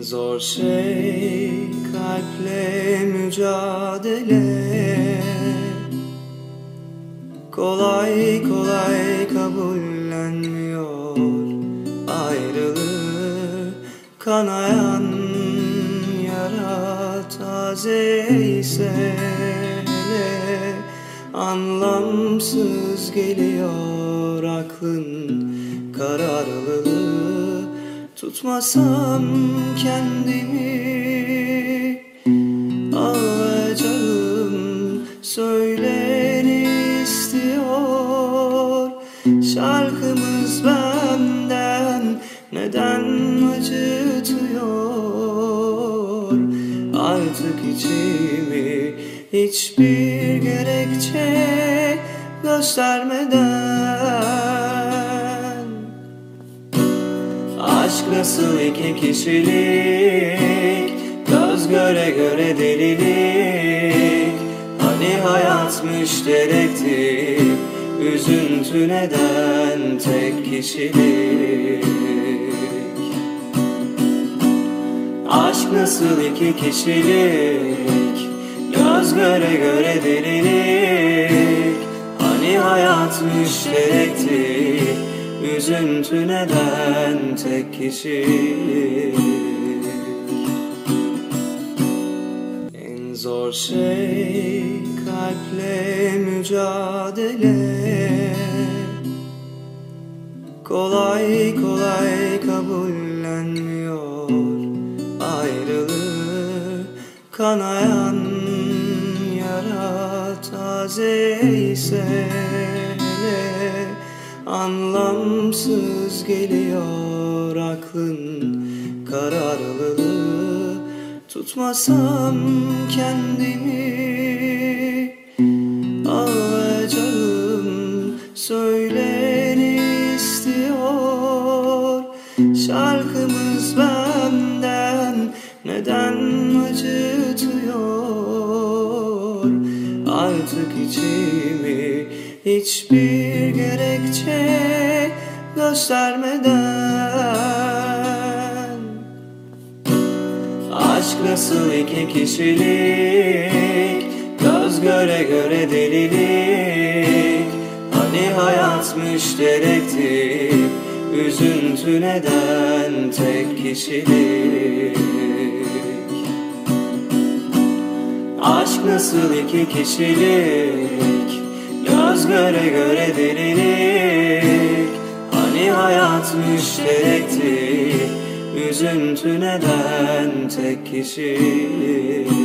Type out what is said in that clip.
Zor şey kalple mücadele. Kolay kolay kabullenmiyor ayrılığı. Kanayan yara taze ise hele Anlamsız geliyor aklın kararlılığı Tutmasam kendimi Ağlayacağım söyleni istiyor. Şarkımız benden neden acıtıyor? Artık içimi hiçbir gerekçe göstermeden nasıl iki kişilik? Göz göre göre delilik. Hani hayat müşterekti Üzüntü neden tek kişilik? Aşk nasıl iki kişilik? Göz göre göre delilik. Hani hayat müşterekti Üzüntü neden tek kişilik En zor şey kalple mücadele. Kolay kolay kabullenmiyor ayrılığı. Kanayan yara taze ise Anlamsız geliyor aklın kararlılığı. Tutmasam kendimi Ağlayacağım söyleni istiyor. Şarkımız benden neden acıtıyor? Artık içimi hiçbir gerekçe göstermeden. Aşk nasıl iki kişilik Göz göre göre delilik. Hani hayat müşterekti Üzüntü neden tek kişilik? Aşk nasıl iki kişilik Göz göre göre delilik. Hani hayat müşterekti? Üzüntü neden tek kişilik